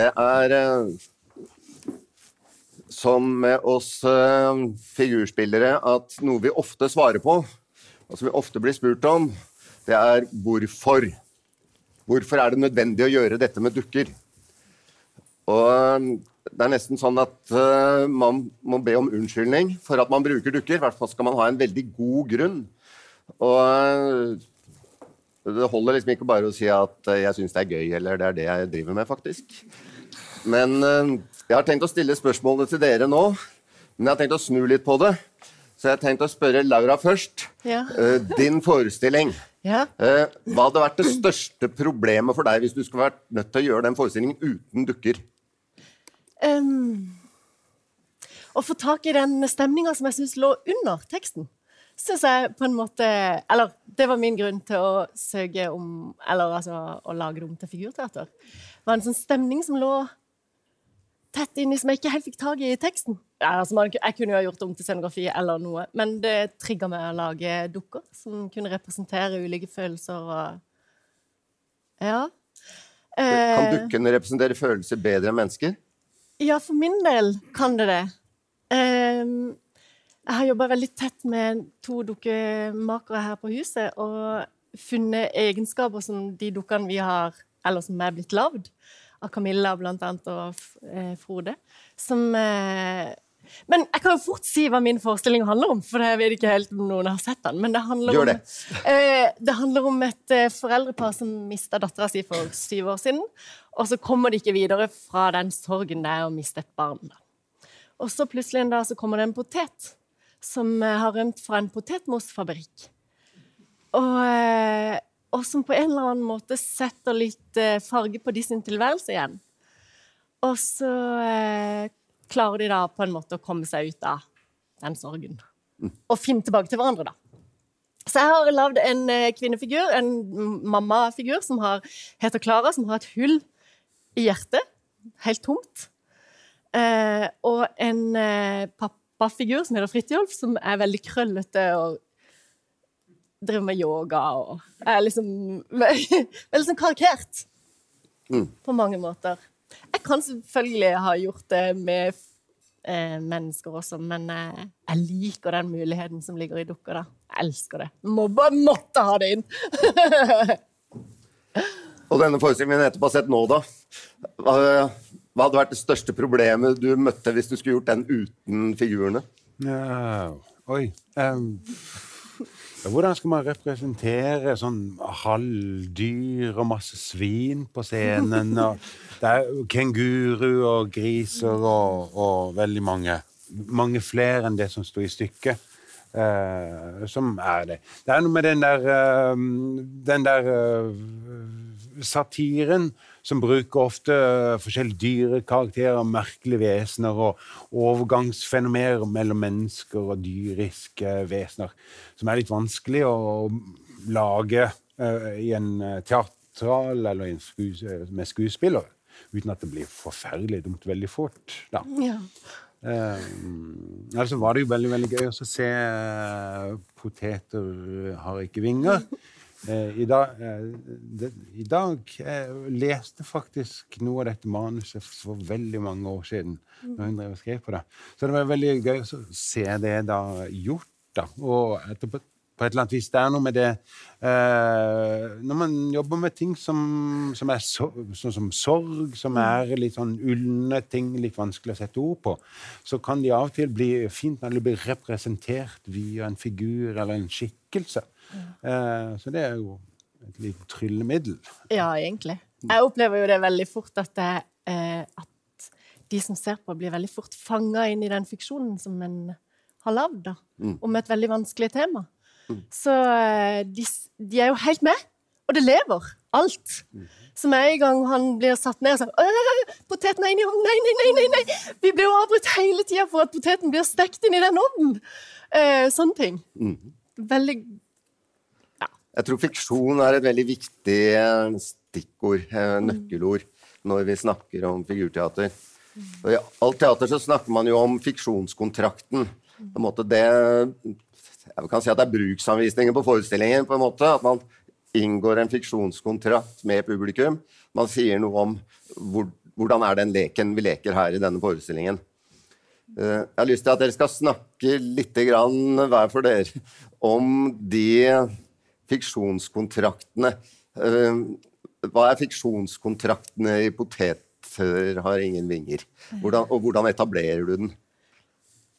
Det er eh, som med oss eh, figurspillere at noe vi ofte svarer på, og som vi ofte blir spurt om, det er hvorfor. Hvorfor er det nødvendig å gjøre dette med dukker? Og eh, det er nesten sånn at man må be om unnskyldning for at man bruker dukker. I hvert fall skal man ha en veldig god grunn. Og det holder liksom ikke bare å si at jeg syns det er gøy, eller det er det jeg driver med, faktisk. Men jeg har tenkt å stille spørsmålet til dere nå. Men jeg har tenkt å snu litt på det. Så jeg har tenkt å spørre Laura først. Ja. din forestilling. Ja. hva hadde vært det største problemet for deg hvis du skulle vært nødt til å gjøre den forestillingen uten dukker? Um, å få tak i den stemninga som jeg syns lå under teksten, syns jeg på en måte Eller det var min grunn til å søke om Eller altså å lage det om til figurteater. Det var en sånn stemning som lå tett inni, som jeg ikke helt fikk tak i teksten. Ja, altså man, jeg kunne jo ha gjort det om til scenografi eller noe, men det trigga meg å lage dukker som kunne representere ulike følelser og Ja. Kan eh, dukkene representere følelser bedre enn mennesker? Ja, for min del kan det det. Um, jeg har jobba veldig tett med to dukkemakere her på huset og funnet egenskaper som de dukkene vi har, eller som er blitt lagd, av Camilla blant annet og eh, Frode, som eh, men jeg kan jo fort si hva min forestilling handler om, for jeg vet ikke helt om noen har sett den. Men det handler, Gjør det. Om, eh, det handler om et eh, foreldrepar som mista dattera si for syv år siden. Og så kommer de ikke videre fra den sorgen det er å miste et barn. Og så plutselig en dag så kommer det en potet som eh, har rømt fra en potetmosfabrikk. Og, eh, og, som på en eller annen måte setter litt eh, farge på de sin tilværelse igjen. Og så klarer de da på en måte å komme seg ut av den sorgen. Og finne tilbake til hverandre, da. Så jeg har lagd en kvinnefigur, en mammafigur, som har, heter Klara, som har et hull i hjertet. Helt tomt. Eh, og en eh, pappafigur som heter Fridtjof, som er veldig krøllete og driver med yoga og er liksom Veldig sånn karikert. Mm. På mange måter. Jeg kan selvfølgelig ha gjort det med eh, mennesker også, men eh, jeg liker den muligheten som ligger i dukker. da. Jeg elsker det. Må bare måtte ha det inn! Og denne forestillingen har sett nå, da. Hva, hva, hadde vært det største problemet du møtte hvis du skulle gjort den uten figurene? Ja, oi um, Hvordan skal man representere sånn halvdyr og masse svin på scenen? Det er kenguru og griser og, og veldig mange. Mange flere enn det som sto i stykket. Uh, som er det. Det er noe med den der, uh, den der uh, satiren, som bruker ofte forskjellige dyrekarakterer, merkelige vesener og overgangsfenomener mellom mennesker og dyriske vesener, som er litt vanskelig å lage uh, i en teatral eller en skues med skuespillere, uten at det blir forferdelig dumt veldig fort. da. Ja. Um, altså var det jo veldig veldig gøy å se poteter har ikke vinger. Eh, I dag, eh, det, I dag jeg leste faktisk noe av dette manuset for veldig mange år siden. når hun drev og skrev på det. Så det var veldig gøy å se det da gjort. da, Og etterpå, på et eller annet vis. Det er noe med det eh, Når man jobber med ting som, som er så, sånn som sorg, som er litt sånn ulne ting, litt vanskelig å sette ord på, så kan de av og til bli fint når de blir representert via en figur eller en skikkelse. Eh, så det er jo et lite tryllemiddel. Ja, egentlig. Jeg opplever jo det veldig fort at, det, eh, at de som ser på, blir veldig fort fanga inn i den fiksjonen som en har lagd, mm. om et veldig vanskelig tema. Mm. Så eh, de, de, er jo helt med, og det lever. Alt. Mm. Så med en gang han blir satt ned og sier 'Poteten er inni ovnen!' Nei, nei, nei! nei, nei. Vi blir jo avbrutt hele tida for at poteten blir stekt inn i den ovnen. Eh, sånne ting. Mm. Veldig jeg tror fiksjon er et veldig viktig eh, stikkord, eh, nøkkelord, når vi snakker om figurteater. Og I alt teater så snakker man jo om fiksjonskontrakten. På en måte det, jeg kan si at det er bruksanvisninger på forestillingen. på en måte, At man inngår en fiksjonskontrakt med publikum. Man sier noe om hvor, hvordan er den leken vi leker her i denne forestillingen. Eh, jeg har lyst til at dere skal snakke litt grann, hver for dere om de fiksjonskontraktene. Eh, hva er fiksjonskontraktene i Poteter har ingen vinger? Hvordan, og hvordan etablerer du den?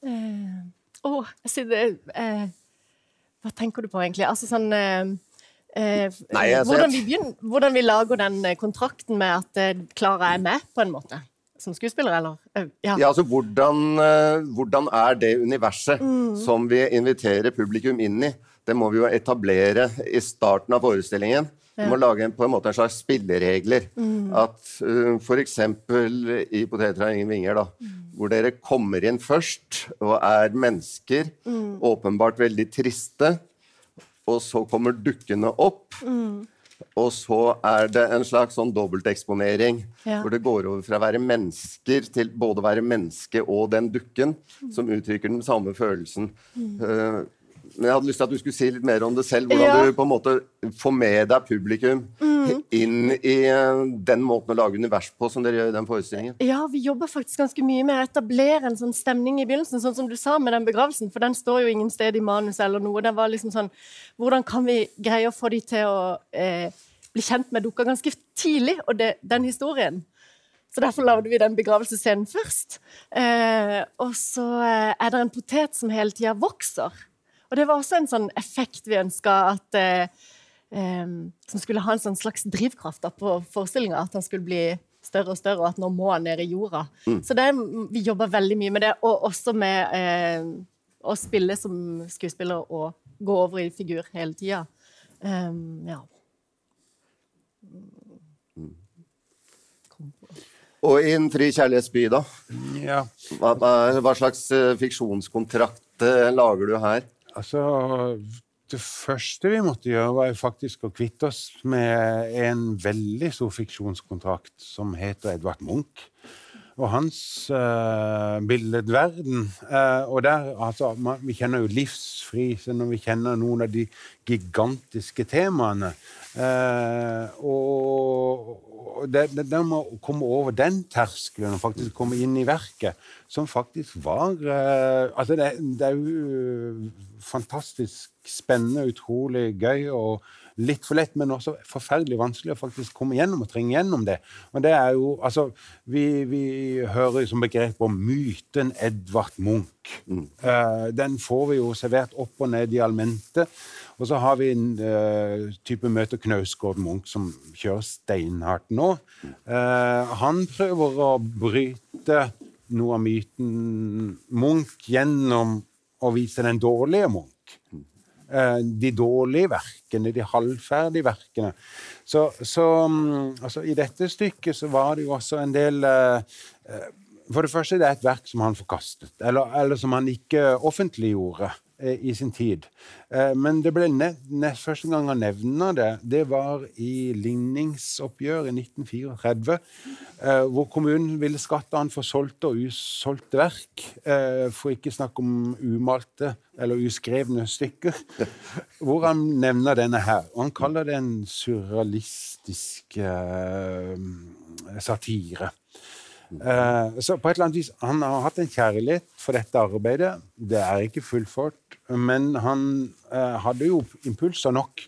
Eh, oh, det, uh, hva tenker du på, egentlig? Altså sånn uh, eh Nei, altså, hvordan, vi begynner, hvordan, vi lager den eh, kontrakten med at Klara er med, på en måte? Som skuespiller, eller? Ja, ja altså hvordan, hvordan, er det universet mm. som vi inviterer publikum inn i? Det må vi jo etablere i starten av forestillingen. Vi må lage en, på en måte en slags spilleregler. Mm. At uh, f.eks. i 'Poteter har ingen vinger', da, mm. hvor dere kommer inn først og er mennesker, mm. åpenbart veldig triste, og så kommer dukkene opp. Mm. Og så er det en slags sånn dobbelteksponering, ja. hvor det går over fra å være mennesker til både å være menneske og den dukken, mm. som uttrykker den samme følelsen. Uh, men jeg hadde lyst til at du skulle si litt mer om det selv. Hvordan ja. du på en måte får med deg publikum mm. inn i eh, den måten å lage univers på som dere gjør i den forestillingen. Ja, vi jobber faktisk ganske mye med å etablere en sånn stemning i begynnelsen, sånn som du sa med den begravelsen, for den står jo ingen sted i manus eller noe. Det var liksom sånn Hvordan kan vi greie å få de til å eh, bli kjent med dukka ganske tidlig, og det, den historien? Så derfor lagde vi den begravelsesscenen først. Eh, og så eh, er det en potet som hele tida vokser. Og det var også en sånn effekt vi ønska at eh, eh, Som skulle ha en sånn slags drivkraft da, på forestillinga. At han skulle bli større og større, og at nå må han ned i jorda. Mm. Så det, vi jobber veldig mye med det, og også med eh, å spille som skuespiller og gå over i figur hele tida. Um, ja. Mm. Og i En fri kjærlighetsby, da? Ja. Hva, hva, slags uh, fiksjonskontrakt uh, lager du her? Altså, det første vi måtte gjøre, var faktisk å kvitte oss med en veldig stor fiksjonskontrakt som heter Edvard Munch. Og hans uh, billedverden. Uh, og der, altså, man, Vi kjenner jo livsfrise når vi kjenner noen av de gigantiske temaene. Uh, og, det, det, det må komme over den terskelen og faktisk komme inn i verket, som faktisk var uh, Altså, det, det, er jo fantastisk spennende, utrolig gøy og litt for lett, men også forferdelig vanskelig å faktisk komme gjennom og trenge gjennom det. Og det er jo, altså, Vi, vi hører som begrep om myten Edvard Munch. Mm. Uh, den får vi jo servert opp og ned i allmente. Og så har vi en uh, type møte Knausgård Munch som kjører steinhardt nå. Uh, han prøver å bryte noe av myten Munch gjennom å vise den dårlige Munch. Uh, de dårlige verkene, de halvferdige verkene. Så, så um, altså, i dette stykket så var det jo også en del For det første, det er et verk som han forkastet, eller, eller som han ikke offentliggjorde. Eh, i sin tid. Eh, men det ble nest første gang han nevner det, det var i ligningsoppgjøret i 1934. Eh, hvor kommunen ville skatte han for solgte og usolgte verk. For ikke snakke om umalte eller uskrevne stykker. Hvor han nevner denne her. Og han kaller det en surrealistisk satire. Uh, så på et eller annet vis, Han har hatt en kjærlighet for dette arbeidet. Det er ikke fullført, men han eh, hadde jo impulser nok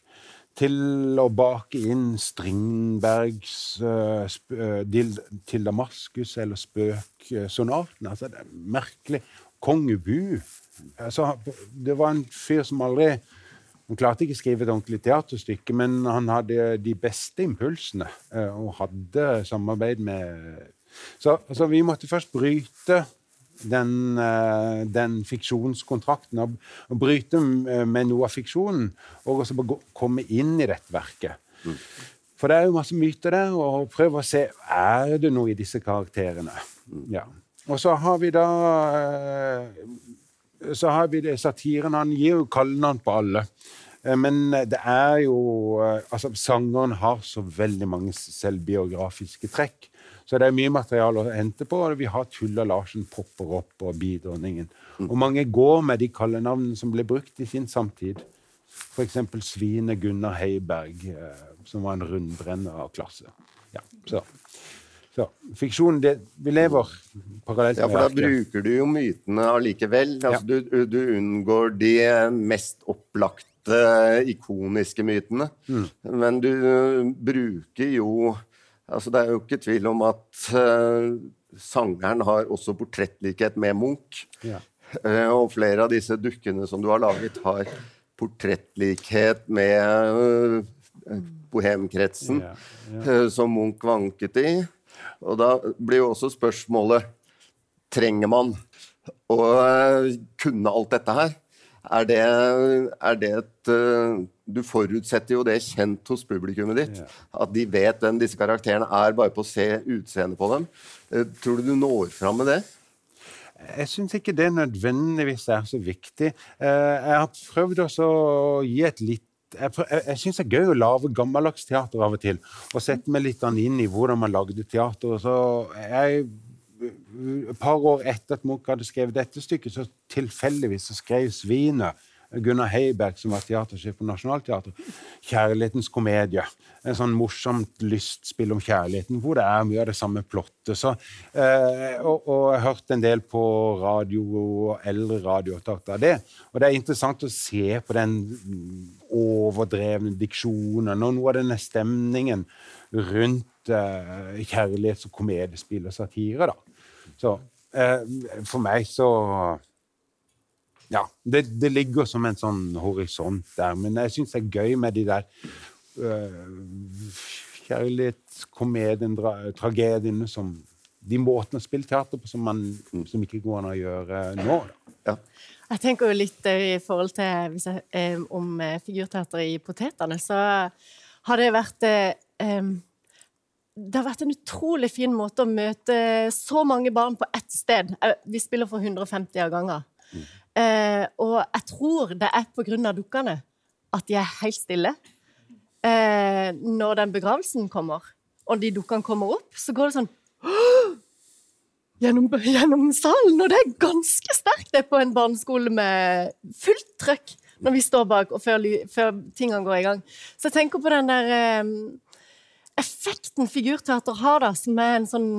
til å bake inn Stringbergs uh, til Damaskus eller Spøksonaten. Altså, det er merkelig. Kongebu. Altså, det var en fyr som aldri han klarte ikke å skrive et ordentlig teaterstykke, men han hadde de beste impulsene og hadde samarbeid med så, så vi måtte først bryte den, eh, den fiksjonskontrakten. Og, og, bryte med noe av fiksjonen, og også komme inn i dette verket. Mm. For det er jo masse myter der, og prøve å se er det noe i disse karakterene. Mm. Ja. Og så har vi da eh, så har vi det satiren. Han gir jo kallenavn på alle. Eh, men det er jo altså Sangeren har så veldig mange selvbiografiske trekk. Så det er mye materiale å hente på. og Vi har Tulla Larsen popper opp, og Bidronningen. Mm. Og mange går med de kallenavnene som ble brukt i sin samtid. F.eks. Svine Gunnar Heiberg, eh, som var en rundbrenner av klasse. Ja, så. Så fiksjon det, Vi lever parallelt med Ja, for da bruker du jo mytene allikevel. Altså, du, du unngår de mest opplagte, ikoniske mytene. Mm. Men du uh, bruker jo Altså, det er jo ikke tvil om at uh, sangeren har også portrettlikhet med Munch. Ja. Uh, og flere av disse dukkene som du har laget, har portrettlikhet med uh, bohemkretsen, Ja, eh, som Munch vanket i. Og da blir jo også spørsmålet Trenger man å kunne alt dette her? Er det, er det et eh, Du forutsetter jo det kjent hos publikummet ditt. Ja. At de vet hvem disse karakterene er, bare på å se utseendet på dem. Eh, Tror du du når fram med det? Jeg syns ikke det nødvendigvis er så viktig. Eh, jeg har prøvd også å gi et litt Jeg, jeg, jeg syns det er gøy å lage gammeldags teater av og til. Og sette meg litt inn i hvordan man lagde teater. Og så jeg et par år etter at Munch hadde skrevet dette stykket, så tilfeldigvis så skrev Svinet, Gunnar Heiberg, som var teatersjef på Nationaltheatret, 'Kjærlighetens komedie'. En sånn morsomt lystspill om kjærligheten, hvor det er mye av det samme plottet. Så, eh, og, og jeg har hørt en del på radio og eldre radioopptak av det. Og det er interessant å se på den overdrevne diksjonen og noe av denne stemningen rundt eh, kjærlighets- og komediespill og satire. da. Så eh, for meg så Ja, det, det ligger som en sånn horisont der. Men jeg syns det er gøy med de der øh, kjærlighetskomedien, tragediene som De måtene å spille teater på som, man, som ikke går an å gjøre nå. Da. Ja. Jeg tenker jo litt eh, i forhold til hvis jeg, eh, om eh, figurteater i Potetene, så har det vært eh, Det har vært en utrolig fin måte å møte så mange barn på ett sted. Eh, Vi spiller for 150 av ganger. Eh, og jeg tror det er av dukkene at de er helt stille. Eh, når den begravelsen kommer, og de dukkene kommer opp, så går det sånn gjennom, gjennom salen. Og det er ganske sterkt det på en barneskole med fullt trøkk når vi står bak, og før, før tingene går i gang. Så jeg tenker på den der eh, effekten figurteater har, da, som er en sånn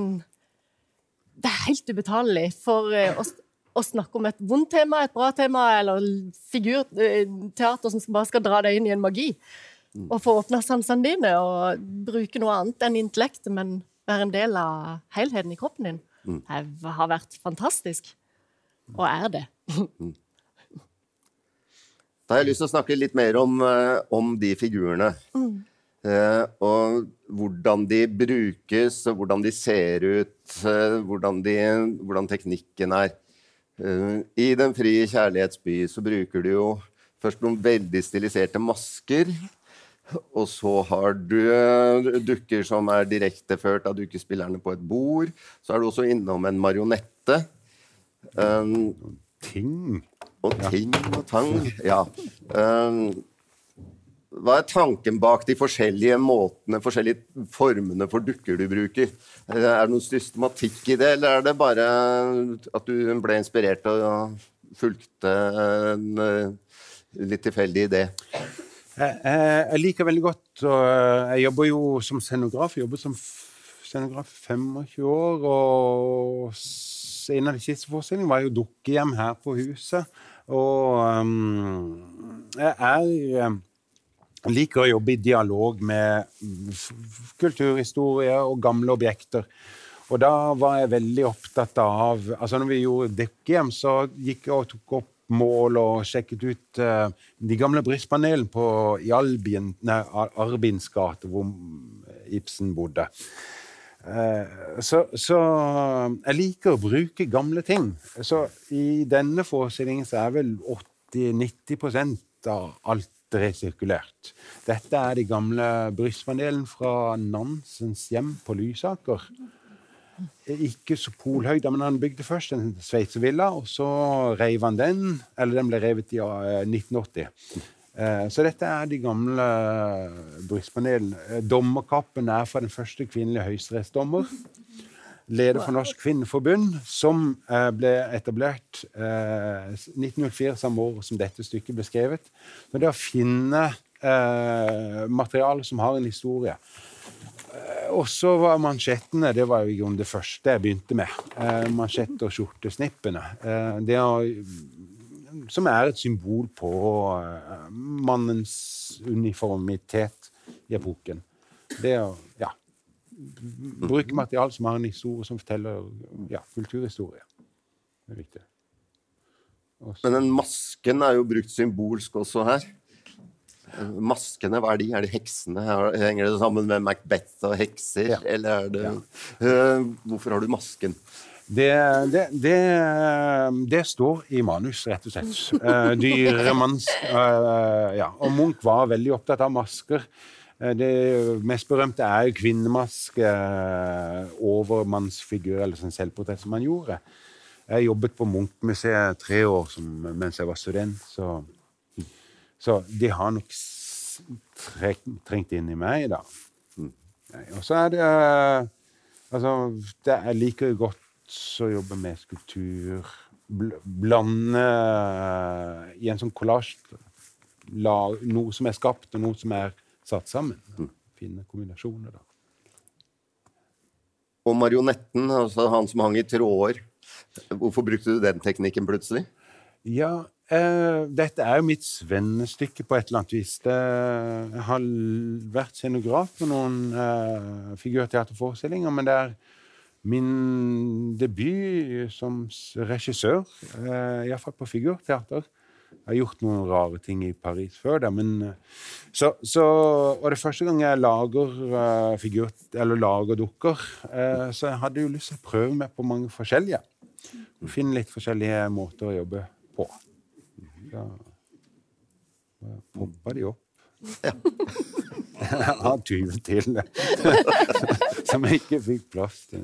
Det er helt ubetalelig for eh, oss å snakke om et vondt tema, et bra tema, eller figurteater som bare skal dra deg inn i en magi. Og få åpna sansene dine og bruke noe annet enn intellektet, men være en del av helheten i kroppen din. Det har vært fantastisk. Og er det. Da har jeg lyst til å snakke litt mer om, eh, om de figurene. Eh, og hvordan de brukes, og hvordan de ser ut, eh, hvordan, de, hvordan teknikken er. Eh, I Den frie kjærlighets by så bruker du jo først noen veldig stiliserte masker. Og så har du eh, dukker som er direkteført av dukkespillerne på et bord. Så er du også innom en marionette. Um, Ting. og ting og tang. Ja. Um, hva er tanken bak de forskjellige måtene, forskjellige formene for dukker du bruker? Eh, Er det noen systematikk i det, eller er det bare at du ble inspirert og fulgte en eh, litt tilfeldig idé? Jeg, liker veldig godt og Jeg jobber jo som scenograf. Jeg jobber som scenograf 25 år. Og en av de siste forestillingene var jo dukkehjem her på huset. Og um, jeg er um, liker å jobbe i dialog med kulturhistorie og gamle objekter. Og da var jeg veldig opptatt av altså Når vi gjorde Dukkehjem, så gikk jeg og tok opp mål og sjekket ut uh, de gamle brystpanelene i Albien, nei, Arbins gate, hvor Ibsen bodde. Uh, så, så jeg liker å bruke gamle ting. Så i denne forestillingen så er vel 80-90% av alt resirkulert. Dette er de gamle brystpanelene fra Nansens hjem på Lysaker. Ikke så polhøyde, men han bygde først en sveitservilla, og så reiv han den. Eller den ble revet i eh, 1980. Eh, Så dette er de gamle brystpanelene. Eh, Dommerkappen er fra den første kvinnelige høyesterettsdommer. Leder for Norsk Kvinneforbund, som eh, ble etablert eh, 1904, samme år som dette stykket ble skrevet. Men det å finne eh, materiale som har en historie. Eh, Og så var mansjettene det var jo det første jeg begynte med. Eh, mansjett- og skjortesnippene. Eh, det er, som er et symbol på eh, mannens uniformitet i epoken. Det å ja, bruke materiale som har en historie som forteller ja, kulturhistorie. Det er viktig. Også. Men den masken er jo brukt symbolsk også her. Maskene, hva er de? Er de heksene? Er- Henger det sammen med Macbeth og hekser? Ja. Eller er det Eh, Hvorfor har du masken? Det, det, det, det står i manus, rett og slett. Uh, Dyremanns Uh, Ja. Og Munch var veldig opptatt av masker. Eh, det mest berømte er jo kvinnemaske uh, over mannsfigur, eller sånn selvportrett, som han gjorde. Jeg jobbet på Munch-museet tre år som, mens jeg var student, så, så de har nok trengt inn i meg, da. Og så er det eh, Altså, det, jeg liker jo godt å jobbe med skulptur. Bl blande eh, i en sånn kollasj noe som er skapt, og noe som er satt sammen. Finne kombinasjoner, da. Og marionetten, altså han som hang i tråder. Hvorfor brukte du den teknikken plutselig? Ja, eh, dette er jo mitt svennestykke på et eller annet vis. Det, jeg har vært scenograf på noen eh, figurteaterforestillinger, men det er min debut som regissør, eh, iallfall på figurteater. Jeg har gjort noen rare ting i Paris før da, men eh, så, så, Og det er første gang jeg lager uh, figur, eller lager dukker, uh, så jeg hadde jo lyst til å prøve meg på mange forskjellige. Finne litt forskjellige måter å jobbe på. Da poppa de opp. Jeg har 20 til, som jeg ikke fikk plass til.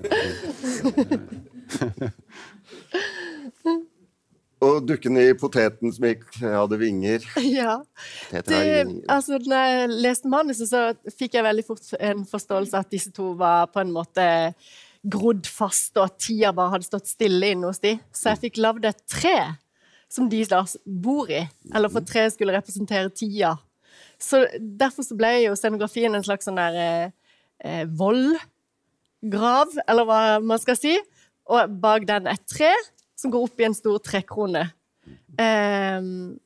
Og dukken i poteten som gikk, hadde vinger. Ja. Det, altså, når jeg leste manuset, så fikk jeg veldig fort en forståelse at disse to var på en måte grodd fast, og at tida bare hadde stått stille inne hos de. Så jeg fikk lagd et tre som de da bor i. Eller for treet skulle representere tida. Så derfor så ble jo scenografien en slags sånn der eh, eh, vollgrav, eller hva man skal si. Og bak den et tre som går opp i en stor trekrone. Um,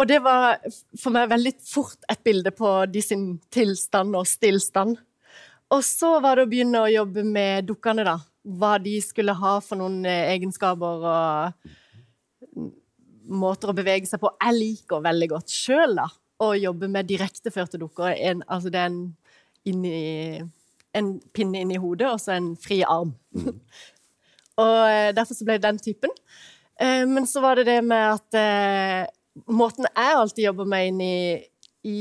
og det var for meg veldig fort et bilde på de sin tilstand og stillstand. Og så var det å begynne å jobbe med dukkene, da. Hva de skulle ha for noen eh, egenskaper og måter å bevege seg på. Jeg liker veldig godt sjøl, da, å jobbe med direkteførte dukker. En, altså det er en, inni, en pinne inni hodet og så en fri arm. og eh, derfor så ble det den typen. Eh, men så var det det med at eh, måten jeg alltid jobber med inn i, i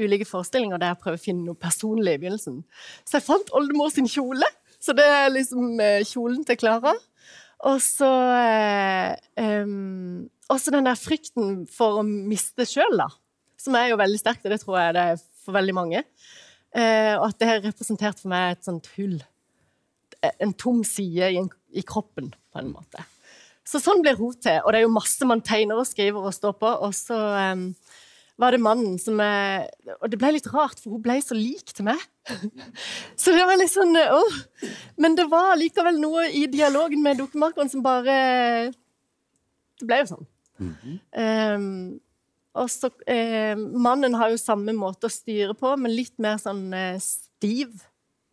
ulike forestillinger, der jeg prøver å finne noe personlig i begynnelsen. Så jeg fant oldemor sin kjole. Så det er liksom kjolen til Klara. Og så um, Også den der frykten for å miste sjøl, da. Som er jo veldig sterkt, og det tror jeg det er for veldig mange. Og at det har representert for meg et sånt hull. En tom side i, en, i kroppen, på en måte. Så sånn blir hun til. Og det er jo masse man tegner og skriver og står på. Og så um, var det mannen som er Og det ble litt rart, for hun ble så lik til meg. så det var litt sånn åh. Men det var likevel noe i dialogen med dukkemarkeren som bare Det ble jo sånn. Um, og så eh, Mannen har jo samme måte å styre på, men litt mer sånn eh, stiv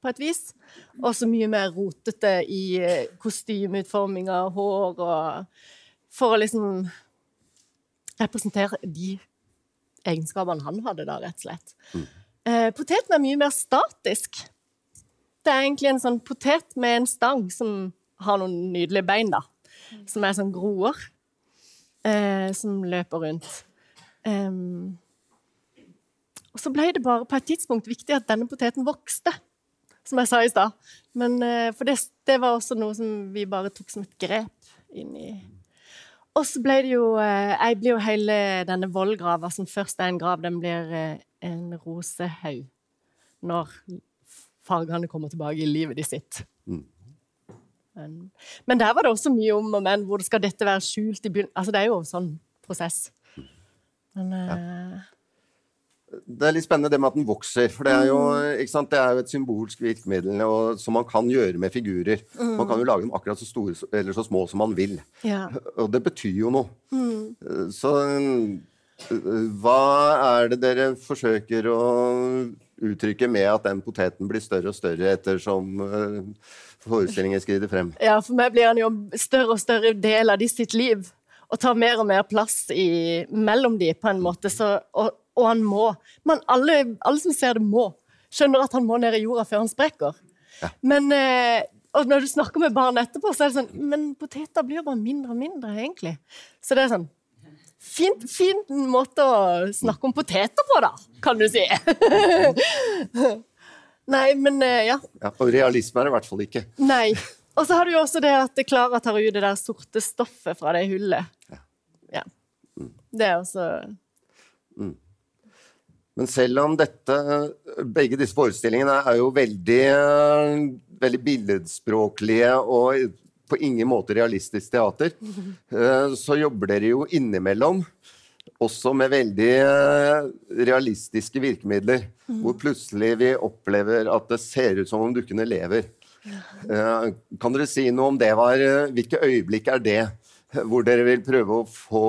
på et vis. Og så mye mer rotete i kostymeutforminga, kostymeutforming hår og For å liksom representere de egenskapene han hadde, da, rett og slett. Eh, poteten er mye mer statisk. Det er egentlig en sånn potet med en stang som har noen nydelige bein, da. Som er sånn groer. Eh, som løper rundt. Um, og så ble det bare på et tidspunkt viktig at denne poteten vokste, som jeg sa i stad. Men, eh, For det, det var også noe som vi bare tok som et grep inn i Og så ble det jo eh, Jeg blir jo hele denne vollgrava, som først er en grav, den blir eh, en rosehaug når fargene kommer tilbake i livet de sitt. Men, men der var det også mye om og men. Hvor skal dette være skjult i begynnelsen? Altså, det er jo en sånn prosess. Men eh, Det er litt spennende det med at den vokser. For det er jo? Det er jo et symbolsk virkemiddel og, som man kan gjøre med figurer. Man kan jo lage dem akkurat så store eller så små som man vil. Ja. Og det betyr jo noe. Mm. Så hva er det dere forsøker å uttrykke med at den poteten blir større og større ettersom eh, forestillingen skrider frem? Ja, for meg blir han jo større og større del av de sitt liv. Og tar mer og mer plass i, mellom de, på en måte. Så, og, og han må. Men alle, alle som ser det, må. Skjønner at han må ned i jorda før han sprekker. Men eh, og når du snakker med barn etterpå, så er det sånn Men poteter blir jo bare mindre og mindre, egentlig. Så det er sånn Fin, fin måte å snakke om poteter på, da, kan du si. Nei, men eh, ja. Ja, og realisme er det i hvert fall ikke. Nei. Og så har du jo også det at Klara tar ut det der sorte stoffet fra det hullet. Ja. Det er også Men selv om dette, begge disse forestillingene er jo veldig, eh, veldig billedspråklige og på ingen måte realistisk teater, eh, så jobber dere jo innimellom også med veldig eh, realistiske virkemidler. Hvor plutselig vi opplever at det ser ut som om dukkene lever. Kan dere si noe om det? Var, hvilke øyeblikk er det hvor dere vil prøve å få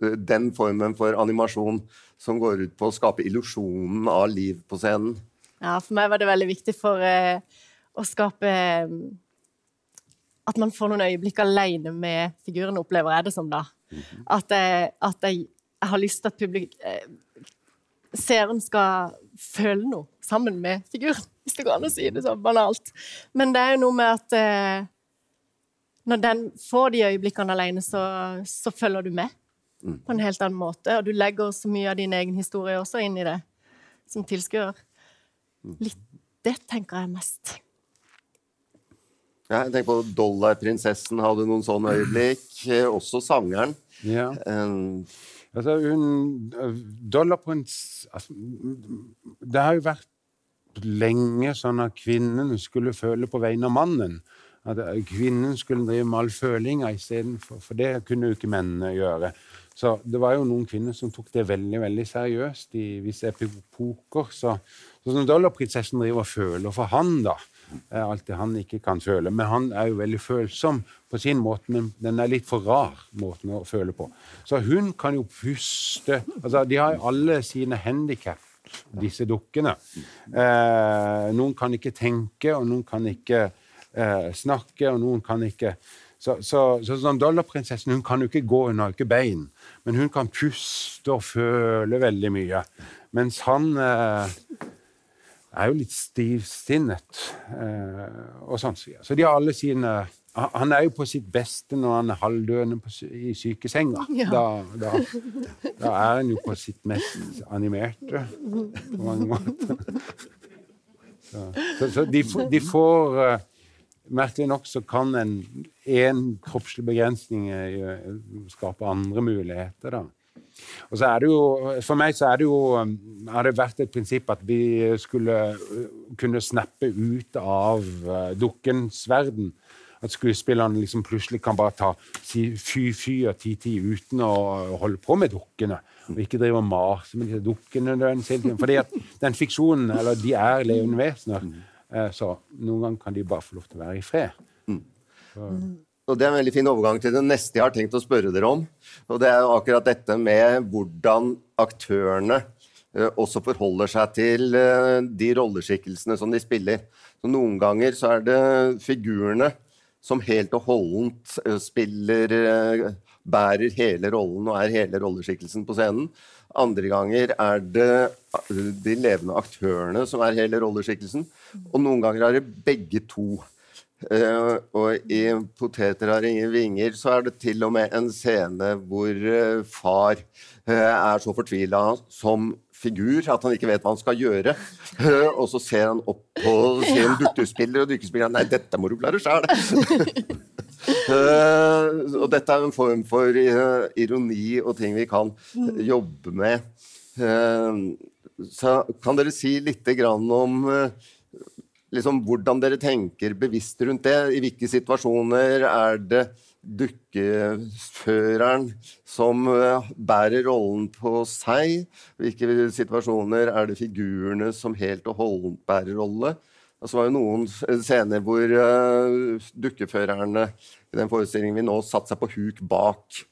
den formen for animasjon som går ut på å skape illusjonen av liv på scenen? Ja, for meg var det veldig viktig for eh, å skape eh, At man får noen øyeblikk alene med figurene, opplever jeg det som da. At, jeg, at jeg, jeg har lyst til at publik... Eh, seeren skal føle noe sammen med figuren, hvis det går an å si det så banalt. Men det er jo noe med at eh, når den får de øyeblikkene alene, så, så følger du med på en helt annen måte. Og du legger så mye av din egen historie også inn i det, som tilskuer. Litt det tenker jeg mest. Ja, jeg tenker på Dollarprinsessen hadde noen sånne øyeblikk. Eh, Også sangeren. Ja. Um, Altså, hun Dollarprins altså, Det har jo vært lenge sånn at kvinnen skulle føle på vegne av mannen. At eh, kvinnen skulle drive med all følinga istedenfor For det kunne jo ikke mennene gjøre. Så det var jo noen kvinner som tok det veldig veldig seriøst i visse epipoker. Så, så sånn Dollarprinsessen driver og føler for han, da, er alt det han ikke kan føle. Men han er jo veldig følsom på sin måte, men den er litt for rar måten å føle på. Så hun kan jo puste altså De har jo alle sine handikap, disse dukkene. Eh, noen kan ikke tenke, og noen kan ikke eh, snakke, og noen kan ikke så, så, så sånn Dollarprinsessen hun kan jo ikke gå, hun har ikke bein, men hun kan puste og føle veldig mye. Mens han eh, er jo litt stivsinnet. Eh, og sånn. Så så de har alle sine han- er jo på sitt beste når han er halvdøende på, i sykesenga. Ja. Da, da, da er han jo på sitt mest animerte på mange måter. Så, så, så de, de får eh, Merkelig nok så kan en én kroppslig begrensning eh, skape andre muligheter, da. Og så er det jo, For meg så er det jo, har det vært et prinsipp at vi skulle uh, kunne snappe ut av dukkens verden. At skuespillerne liksom plutselig kan bare ta fy-fy og ti-ti uten å holde på med dukkene. Og ikke drive og mase med disse dukkene. Fordi at den fiksjonen, eller de er levende vesener. Eh, Så noen ganger kan de bare få lov til å være i fred. Og Det er en veldig fin overgang til det neste jeg har tenkt å spørre dere om. Og Det er jo akkurat dette med hvordan aktørene eh, også forholder seg til eh, de rolleskikkelsene som de spiller. Så Noen ganger så er det figurene som helt og holdent spiller Bærer hele rollen og er hele rolleskikkelsen på scenen. Andre ganger er det eh, de levende aktørene som er hele rolleskikkelsen. Og noen ganger er det begge to. Eh, og i 'Poteter har ingen vinger' så er det til og med en scene hvor eh, far er så fortvila som figur at han ikke vet hva han skal gjøre. Og så ser han opp på sin dukkespiller, og dukkespilleren 'Nei, dette må du klare sjæl'. Eh, og dette er en form for eh, ironi og ting vi kan eh, jobbe med. Eh, så kan dere si litt grann om liksom, hvordan dere tenker bevisst rundt det? I hvilke situasjoner er det dukkeføreren som eh, bærer rollen på seg? Hvilke situasjoner er det figurene som helt og holdent bærer rolle? Og så var jo noen scener hvor uh, dukkeførerne i den forestillingen vi nå satte seg på huk bak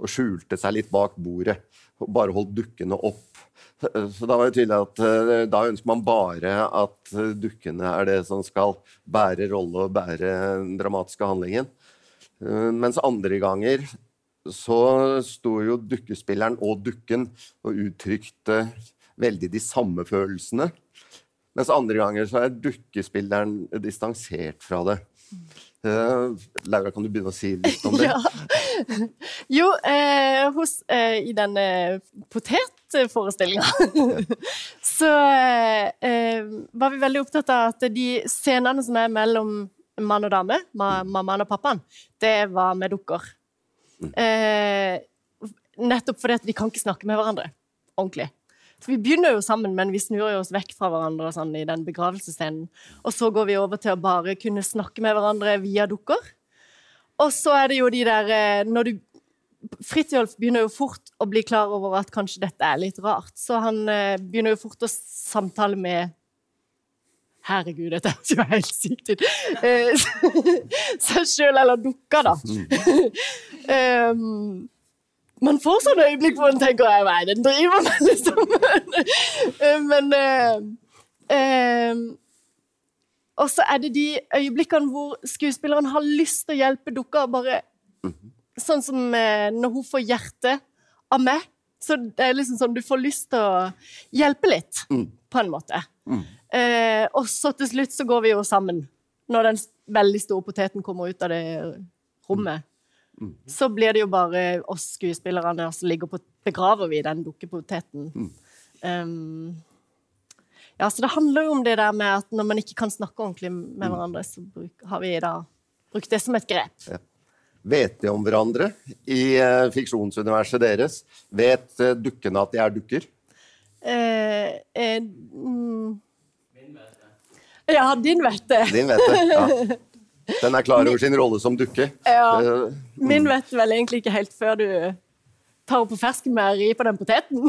og skjulte seg litt bak bordet. Og bare holdt dukkene opp. Så da var det tydelig at da ønsker man bare at dukkene er det som skal bære rolle og bære den dramatiske handlingen. Uh, mens andre ganger så sto jo dukkespilleren og dukken og uttrykte veldig de samme følelsene. Mens andre ganger så er dukkespilleren distansert fra det. Uh, Laura, kan du begynne å si litt om det? Ja. Jo, eh, hos, eh, i denne potetforestillinga så eh, var vi veldig opptatt av at de scenene som er mellom mann og dame, ma mammaen og pappaen, det var med dukker. Eh, nettopp fordi at vi kan ikke snakke med hverandre ordentlig. For vi begynner jo sammen, men vi snur jo oss vekk fra hverandre sånn, i den begravelsesscenen. Og så går vi over til å bare kunne snakke med hverandre via dukker. Og så er det jo de der eh, når du Fridtjof begynner jo fort å bli klar over at kanskje dette er litt rart. Så han eh, begynner jo fort å samtale med Herregud, dette høres jo helt sykt ut. Eh, Seg sjøl eller dukka, da. um, man får sånne øyeblikk hvor man tenker Hva er det den driver med, liksom? Men uh, um, Og så er det de øyeblikkene hvor skuespilleren har lyst til å hjelpe dukka, bare Sånn som uh, når hun får hjerte av meg. Så det er liksom sånn du får lyst til å hjelpe litt, mm. på en måte. Mm. Og så til slutt så går vi jo sammen, når den veldig store poteten kommer ut av det rommet. Mm. Så blir det jo bare oss skuespillerne som ligger på Begraver vi den dukkepoteten. Mm. Um, ja, så det handler jo om det der med at når man ikke kan snakke ordentlig med mm. hverandre, så bruk, har vi da brukt det som et grep. Ja. Vet de om hverandre i uh, fiksjonsuniverset deres? Vet uh, dukkene at de er dukker? Eh, eh, mm. Ja, din vet det. Din vet det, ja. Den er klar over sin rolle som dukke. Ja. mm. Min vet vel egentlig ikke helt før du tar opp på fersken med å ri på den poteten.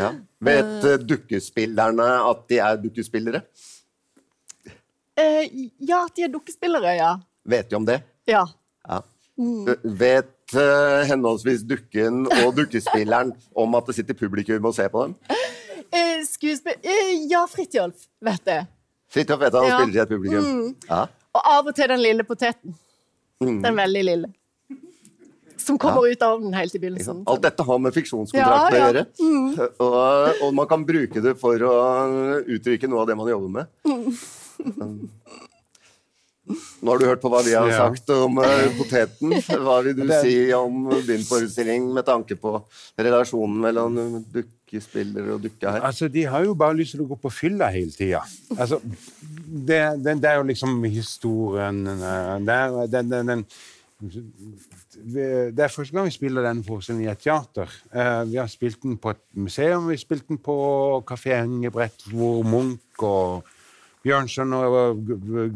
ja. Vet uh, dukkespillerne at de er dukkespillere? Uh, ja, at de er dukkespillere, ja. Vet de om det? Ja. ja. Mm. Vet henholdsvis dukken og dukkespilleren om at det sitter publikum og ser på dem? Ja, Fridtjof vet du. Fridtjof vet han ja. spiller i et publikum. Mm. Ja. Og av og til den lille poteten. Mm. Den veldig lille. Som kommer ja. ut av ovnen helt i begynnelsen. Alt dette har med fiksjonskontrakt å gjøre. Mm. Og, og, man kan bruke det for å uttrykke noe av det man jobber med. Mm. Nå har du hørt på hva vi har sagt om uh, poteten. Hva vil du si om din forestilling med tanke på relasjonen mellom dukkespiller og dukke her? Altså, De har jo bare lyst til å gå på fylla hele tida. Altså, det, det, det, er jo liksom historien eh, Det er, den, den, det er første gang vi spiller denne forestillingen i et teater. Uh, vi har spilt den på et museum, vi har spilt den på Kafé Hengebrett, hvor Munch og Bjørnson og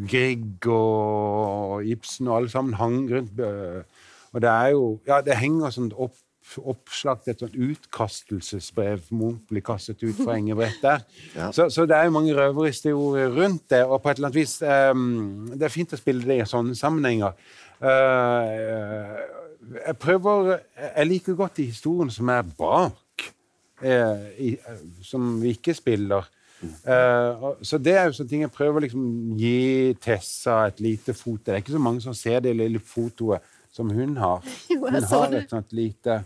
Grieg og Ibsen og alle sammen hang rundt. Og det er jo Ja, det henger sånn opp, oppslag til et sånt utkastelsesbrev. Munch blir kastet ut fra Engebrett der. Ja. Så, så, det er jo mange røverhistorier rundt det. Og på et eller annet vis um, Det er fint å spille det i sånne sammenhenger. Uh, jeg prøver Jeg liker godt de historiene som er bak, uh, i, uh, som vi ikke spiller. Uh, så det er jo sånne ting jeg prøver å liksom gi Tessa et lite foto. Det er ikke så mange som ser det lille fotoet som hun har. Hun har et sånt lite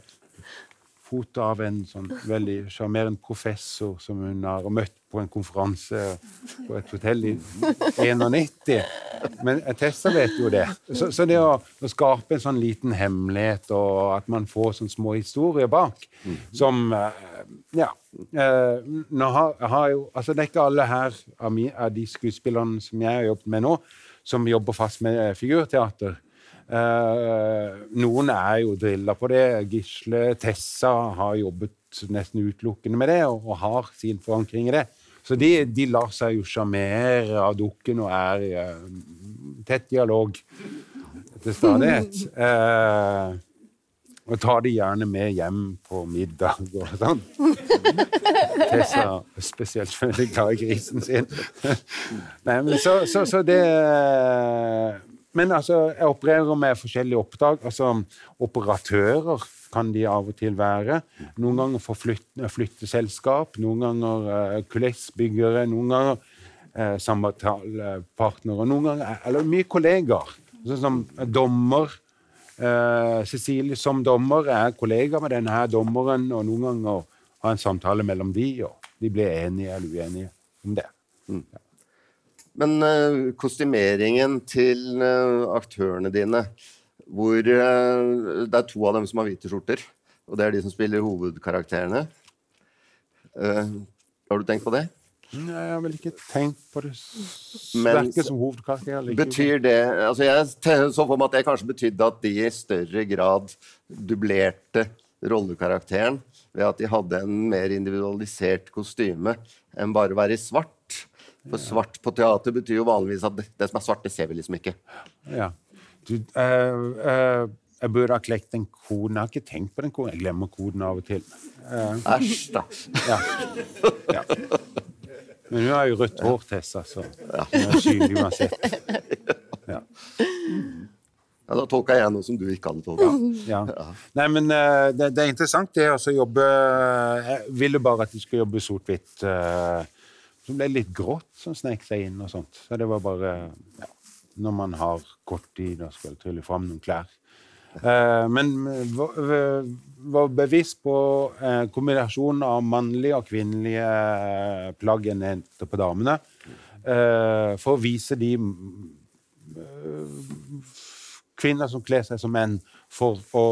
foto av en sånn veldig sjarmerende professor som hun har møtt på en konferanse på et hotell i 91. Men Tessa vet jo det. Så, så det å, å, skape en sånn liten hemmelighet, og at man får sånne små historier bak, mm. som uh, Ja. Uh, nå har, har jo, altså det er ikke alle her av, mi, av de skuespillerne som jeg har jobbet med nå, som jobber fast med eh, figurteater. Uh, noen er jo drilla på det. Gisle Tessa har jobbet nesten utelukkende med det, og, har sin forankring i det. Så de, de lar seg jo sjarmere av dukken og er i uh, tett dialog. til stadighet. Eh, og tar de gjerne med hjem på middag og sånn. Tessa spesielt veldig glad i grisen sin. Nei, men så, så, så det Men altså, jeg opererer med forskjellige oppdrag. Altså, operatører kan de av og til være. Noen ganger forflytte, flytteselskap, noen ganger uh, kulissbyggere, noen ganger uh, samtalepartnere, noen ganger Eller mye kollegaer. Sånn som dommer. Uh, Cecilie som dommer er kollega med denne her dommeren, og noen ganger har en samtale mellom de, og de blir enige eller uenige om det. Mm. Ja. Men uh, kostymeringen til uh, aktørene dine hvor uh, det er to av dem som har hvite skjorter. Og det er de som spiller hovedkarakterene. har du tenkt på det? Nei, jeg har vel ikke tenkt på det sterke som hovedkarakter. Betyr det altså Jeg så for meg at det kanskje betydde at de i større grad dublerte rollekarakteren ved at de hadde en mer individualisert kostyme enn bare å være i svart. For svart på teater betyr jo vanligvis at det, som er svart, det ser vi liksom ikke. Ja. Du, uh, uh, jeg burde ha klekt den koden. Jeg har ikke tenkt på den koden. Jeg glemmer koden av og til. Uh, Æsj, da. Ja. ja. Men hun har jo rødt hår, Tessa, så hun er synlig uansett. Ja. Ja, da tolka jeg noe som du ikke hadde tolka. Ja. Nei, men det, det, er interessant, det å jobbe Jeg ville bare at du skulle jobbe sort-hvitt. Uh, som ble litt grått, som snek seg inn og sånt. Så det var bare ja, Når man har kort tid og skal trylle fram noen klær. Eh, men var, var bevisst på kombinasjonen av mannlige og kvinnelige plagg enn på damene. for å vise de kvinner som kler seg som menn for å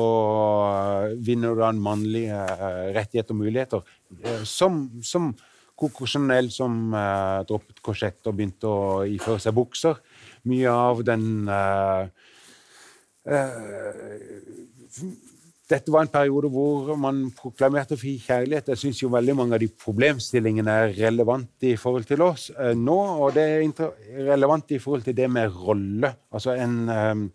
vinne den mannlige eh, rettigheter og muligheter. Eh, som, som Coco Chanel, som uh, droppet korsett og begynte å iføre seg bukser. Mye av den uh, uh, dette var en periode hvor man proklamerte fri kjærlighet. Jeg syns veldig mange av de problemstillingene er relevante i forhold til oss nå. Og det er relevant i forhold til det med rolle. Altså en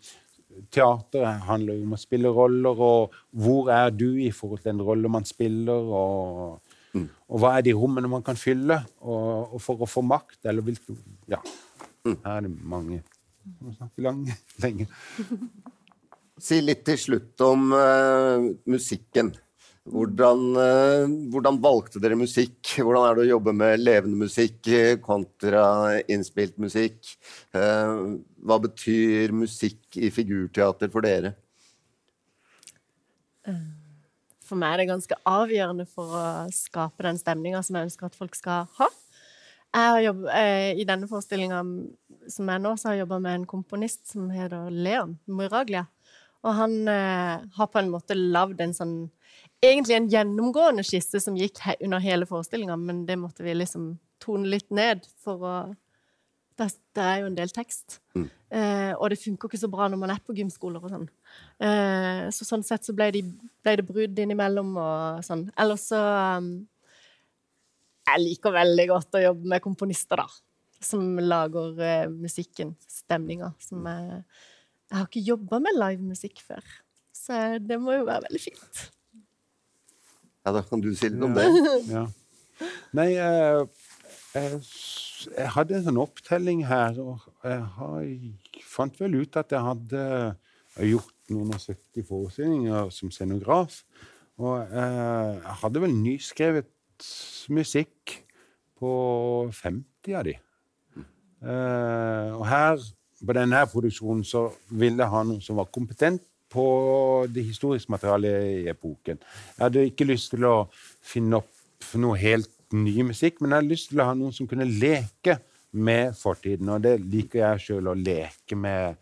teater handler jo om å spille roller, og hvor er du i forhold til den rolle man spiller, og, mm. og hva er de rommene man kan fylle og, og for å få makt, eller hvilke Ja. Mm. Her er det mange Vi snakker snakke lange, lenge. Si litt til slutt om uh, musikken. Hvordan, uh, hvordan, valgte dere musikk? Hvordan er det å jobbe med levende musikk kontra innspilt musikk? Uh, hva betyr musikk i figurteater for dere? For meg er det ganske avgjørende for å skape den stemninga som jeg ønsker at folk skal ha. Jobbet, eh, I denne forestillinga som jeg nå, så har jeg jobba med en komponist som heter Leon Muraglia. Og han har på en måte lagd en sånn egentlig en gjennomgående skisse som gikk he under hele forestillinga, men det måtte vi liksom tone litt ned for å Det, det er jo en del tekst. Mm. Eh, og det funker ikke så bra når man er på gymskoler og sånn. Eh, så sånn sett så ble, de, ble det brudd innimellom og sånn. Ellers så um, Jeg liker veldig godt å jobbe med komponister, da. Som lager eh, musikken, stemninga. Som jeg Jeg har ikke jobba med livemusikk før, så det må jo være veldig fint. Ja, Da kan du si litt om det. Ja. Nei, jeg, jeg, hadde en sånn opptelling her, og jeg har, fant vel ut at jeg hadde gjort noen og 70 forestillinger som scenograf. Og jeg hadde vel nyskrevet musikk på 50 av de. Uh, og her, på denne produksjonen, så ville jeg ha noen som var kompetent på det historiske materialet i epoken. Jeg hadde ikke lyst til å finne opp noe helt ny musikk, men jeg hadde lyst til å ha noen som kunne leke med fortiden. Og det liker jeg sjøl, å leke med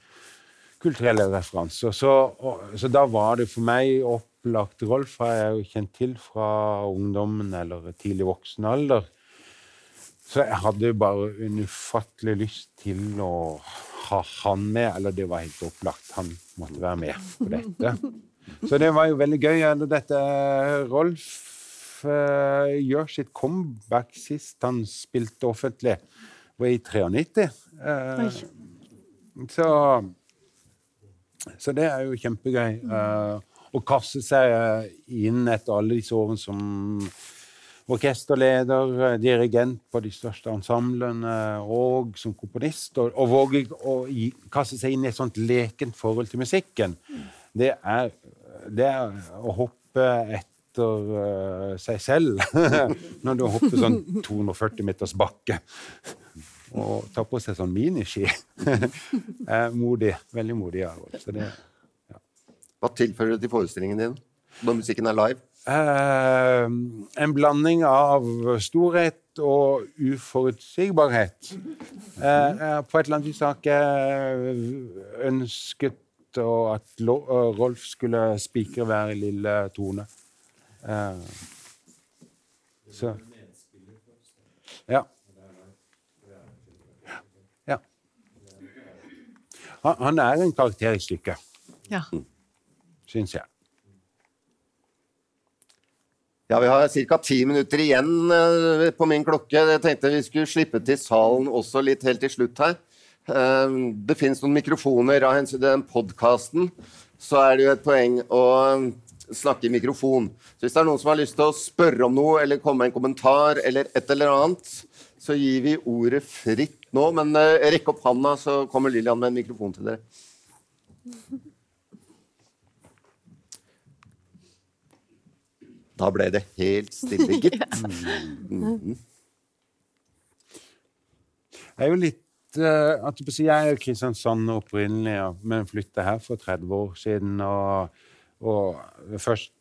kulturelle referanser. Så, og, så, da var det for meg opplagt Rolf har jeg jo kjent til fra ungdommen eller tidlig voksen alder. Så jeg hadde bare en ufattelig lyst til å ha han med, eller det var helt opplagt. Han måtte være med på dette. Så det var jo veldig gøy. Dette Rolf uh, gjør sitt comeback sist han spilte offentlig, var i 93. Uh, så Så det er jo kjempegøy. Uh, å kaste seg inn etter alle disse årene som orkesterleder, eh, dirigent på de største ensemblene og som komponist. Og, og våge å gi, kaste seg inn i et sånt lekent forhold til musikken. Det er, det er å hoppe etter uh, seg selv når du hopper sånn 240 meters bakke. Og tar på seg sånn miniski. modig. Veldig modig. Så det, ja. Hva tilfører du til forestillingen din når musikken er live? Uh, en blanding av storhet og uforutsigbarhet. Uh, på et eller annet vis har jeg ikke ønsket at Rolf skulle spikre hver lille tone. Uh, så Ja. ja. Han, han er en karakter i stykket, ja. syns jeg. Ja, Vi har ca. ti minutter igjen uh, på min klokke. Jeg tenkte vi skulle slippe til salen også litt helt til slutt her. Uh, det fins noen mikrofoner. Av hensyn til den podkasten så er det jo et poeng å snakke i mikrofon. Så hvis det er noen som har lyst til å spørre om noe eller komme med en kommentar, eller et eller annet, så gir vi ordet fritt nå. Men uh, rekk opp handa, så kommer Lillian med en mikrofon til dere. Da ble det helt stille, gitt. Mm. Jeg er jo litt uh, at Jeg er jo Kristiansand opprinnelig, ja, men flytta her for 30 år siden. Og, og først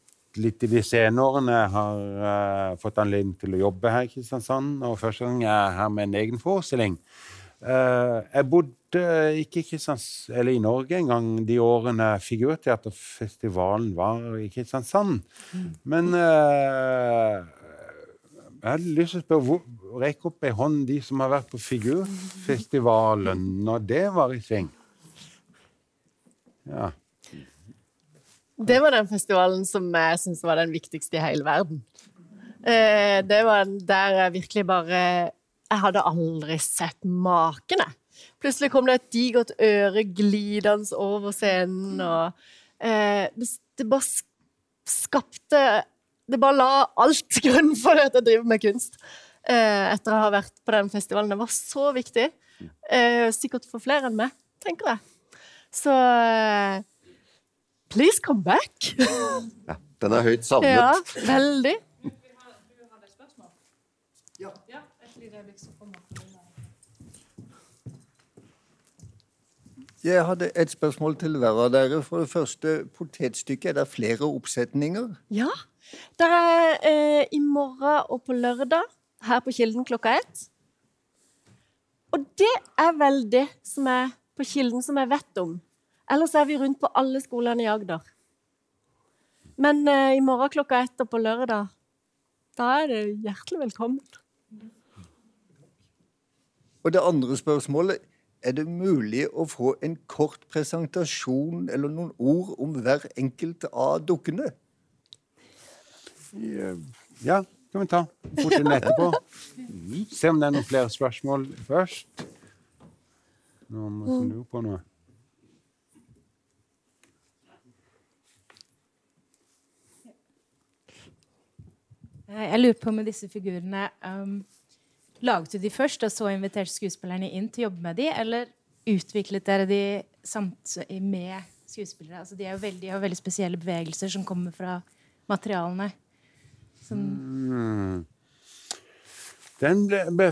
litt i de senere årene har uh, fått anledning til å jobbe her i Kristiansand. Og første gang jeg er her med en egen forestilling. Uh, jeg bodde ikke i, i Norge engang de årene Figurteaterfestivalen var i Kristiansand. Mm. Men uh, jeg hadde lyst til å spørre Rekk opp ei hånd, de som har vært på Figurfestivalen når det var i sving. Ja. Det var den festivalen som jeg syns var den viktigste i hele verden. Uh, det var der jeg virkelig bare jeg hadde aldri sett maken, jeg. Plutselig kom det et digert øre glidende over scenen, og eh, det, bare skapte Det bare la alt grunn for at jeg driver med kunst. Eh, etter å ha vært på den festivalen. Det var så viktig. Eh, sikkert for flere enn meg, tenker jeg. Så eh, Please come back! ja, den er høyt savnet. Ja, veldig. Jeg hadde et spørsmål til hver av dere. For det første, potetstykket. Er det flere oppsetninger? Ja. Det er eh, i morgen og på lørdag her på Kilden klokka ett. Og det er vel det som er på Kilden som jeg vet om. Ellers er vi rundt på alle skolene i Agder. Men eh, i morgen klokka ett og på lørdag, da er det hjertelig velkommen. Og det andre spørsmålet er det mulig å få en kort presentasjon eller noen ord om hver enkelt av dukkene? Ja, kan vi ta. Fort inn etterpå. Se om det er noen flere spørsmål først. Noen som lurer på noe? Jeg lurer på med disse figurene um, Laget du de først, og så inviterte skuespillerne inn til å jobbe med de, eller utviklet dere de samt med skuespillere? Altså, de, veldig, har veldig spesielle bevegelser som kommer fra materialene. Mm. Den, ble, ble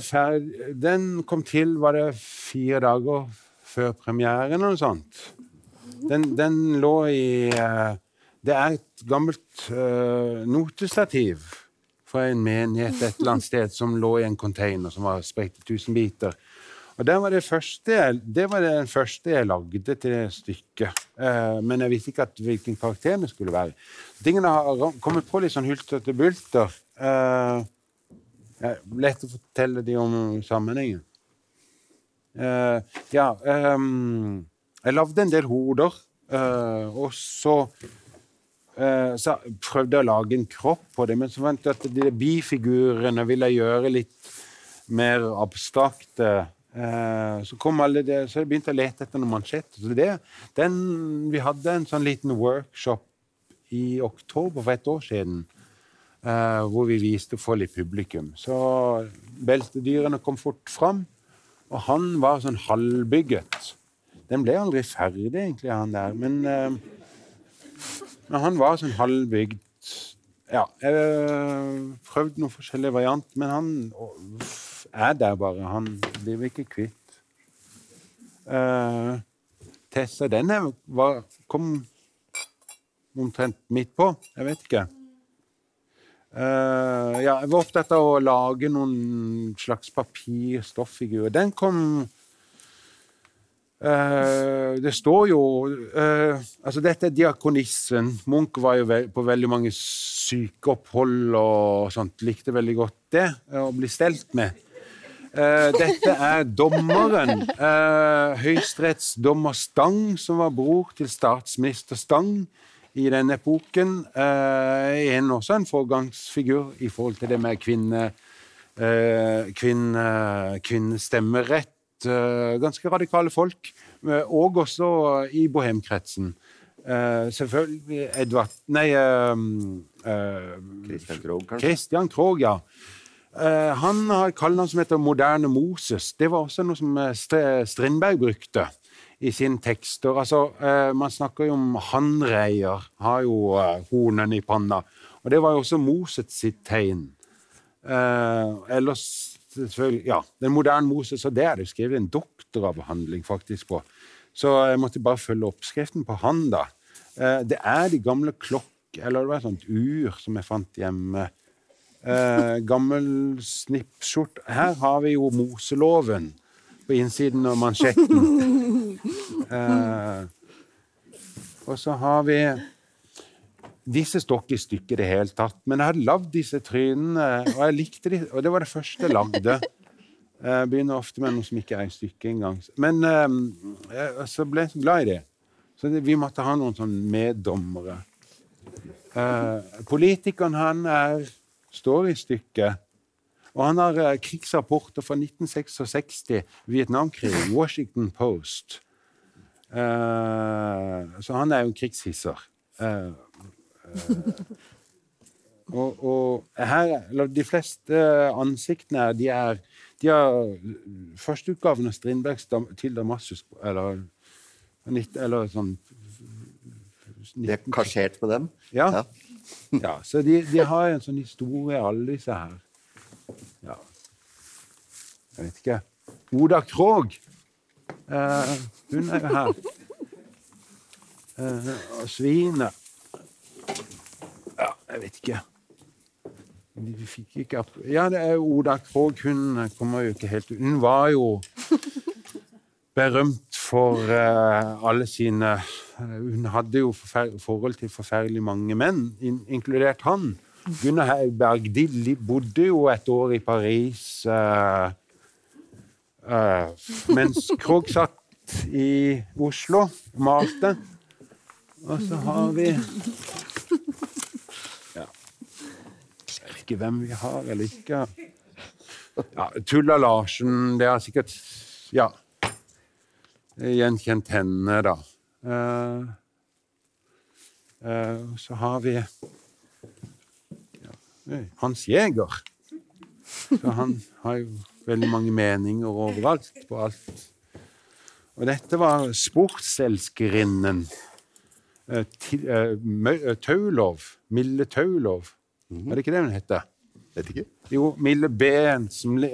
den kom til var det fire dager før premieren eller noe sånt. Den, den lå i uh, Det er et gammelt uh, notestativ fra en menighet et eller annet sted som lå i en container som var spredt i tusen biter. Og det var det, første, det var det første jeg lagde til det stykket. Eh, men jeg visste ikke at, hvilken karakter det skulle være. Tingene har kommet på litt sånn hulter bulter. Eh, lett å fortelle de om sammenhengen. Eh, ja Jeg lagde en del hoder, og så Eh, så prøvde jeg å lage en kropp på det, men så fant jeg at de bifigurene ville jeg gjøre litt mer abstrakte Eh, så kom alle det, så jeg begynte å lete etter noen mansjetter. Så det, den, vi hadde en sånn liten workshop i oktober for et år siden. eh, hvor vi viste for litt publikum. Så beltedyrene kom fort fram, og han var sånn halvbygget. Den ble aldri ferdig, egentlig, han der. Men, men han var sånn halvbygd. Ja, jeg prøvde noen forskjellige varianter, men han er der bare. Han blir vi ikke kvitt. Uh, Tessa, den var, kom omtrent midt på. Jeg vet ikke. Uh, ja, jeg var opptatt av å lage noen slags papirstofffigurer. Den kom uh, Det står jo uh, Altså, dette er diakonissen. Munch var jo på veldig mange sykeopphold og sånt. Likte veldig godt det å bli stelt med. dette er dommeren. Uh, Høyesterettsdommer Stang, som var bror til statsminister Stang i denne epoken. Eh, en, også en foregangsfigur i forhold til det med kvinne, eh, kvinne, kvinnestemmerett. Eh, ganske radikale folk. Eh, og også i bohemkretsen. Uh, selvfølgelig Edvard Nei Krogh, kanskje? Christian Krogh, ja. Uh, han har et kallenavn som heter Moderne Moses. Det var også noe som Strindberg brukte i sine tekster. Altså, uh, man snakker jo om hannreier, har jo uh, hornene i panna. Og det var jo også Moses sitt tegn. ellers selvfølgelig Ja, den moderne Moses, og det er det skrevet en doktoravhandling faktisk på. Så jeg måtte bare følge oppskriften på han, da. det er de gamle klokk... Eller det var et sånt ur som jeg fant hjemme Eh, gammel snippskjort. Her har vi jo Moseloven på innsiden av mansjetten. Eh, og så har vi Disse står ikke i stykket i det hele tatt, men jeg hadde lagd disse trynene, og jeg likte de, og det var det første jeg lagde. Jeg begynner ofte med noe som ikke er i stykket engang. Men eh, så ble jeg så glad i det. Så vi måtte ha noen sånn meddommere. Eh, politikeren, han er står i stykket. Og han har uh, krigsrapporter fra 1966, Vietnamkrig, Washington Post. Uh, så han er jo krigshisser. Uh, og, og, her, de fleste ansiktene de er de har Førsteutgaven av Strindbergs til Damaskus eller, eller sånn Det er kasjert på dem? Ja. ja. Ja, så de, de, har en sånn historie, alle disse her. Ja. Jeg vet ikke. Oda Krog. Eh, hun er jo her. Eh, Svinet Ja, jeg vet ikke. De fikk ikke opp Ja, det er Oda Krog. Hun kommer jo ikke helt Hun var jo berømt for uh, alle sine hun hadde jo forhold til forferdelig mange menn, in inkludert han. Gunnar Heiberg de bodde jo et år i Paris uh, uh, mens Krogh satt i Oslo og malte. Og så har vi ikke hvem vi har eller ikke. Ja, Tulla Larsen, det er sikkert Ja. Gjenkjent henne, da. Uh, uh, så har vi ja, Hans Jæger. Så han har jo veldig mange meninger overalt på alt. Og dette var sportselskerinnen Taulov. Mille Taulov. Mm -hmm. Er det ikke det hun heter? Vet ikke. Jo, Mille Behn, som, ble,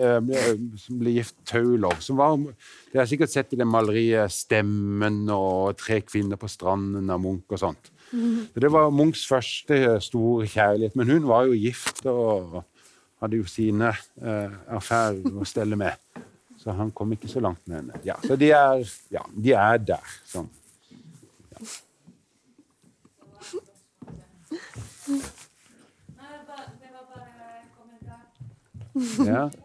som ble gift Taulov. Som var, dere har sikkert sett i det maleriet 'Stemmen' og 'Tre kvinner på stranden' av Munch og sånt. Mm. Det var Munchs første store kjærlighet, men hun var jo gift og hadde jo sine uh, affærer å stelle med. Så han kom ikke så langt med henne. Ja, så de er, ja, de er der. Sånn. Ja. Yeah.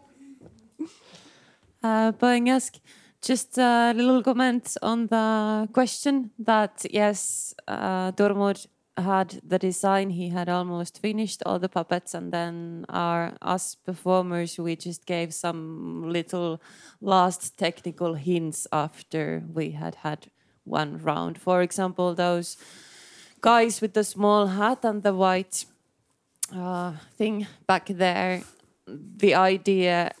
Uh, på engelsk. Just a little comment on the question that yes, uh, Dormor had the design, he had almost finished all the puppets, and then our us performers we just gave some little last technical hints after we had had one round. For example, those guys with the small hat and the white uh, thing back there. The idea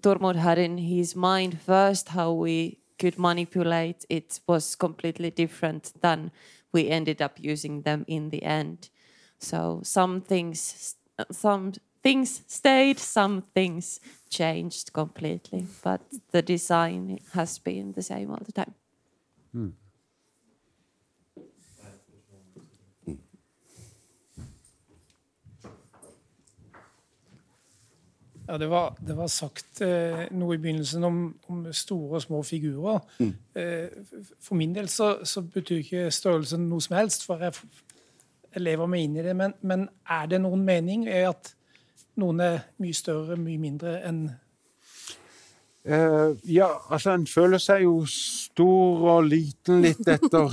Tormod had in his mind first how we could manipulate it was completely different than we ended up using them in the end. So some things, some things stayed, some things changed completely, but the design has been the same all the time. Hmm. Ja, det var, det var sagt eh, noe i begynnelsen om, om store og små figurer. Eh, for min del så, så betyr ikke størrelsen noe som helst, for jeg, jeg lever meg inn i det. Men, men er det noen mening i at noen er mye større, mye mindre enn Eh, ja, altså en føler seg jo stor og liten litt etter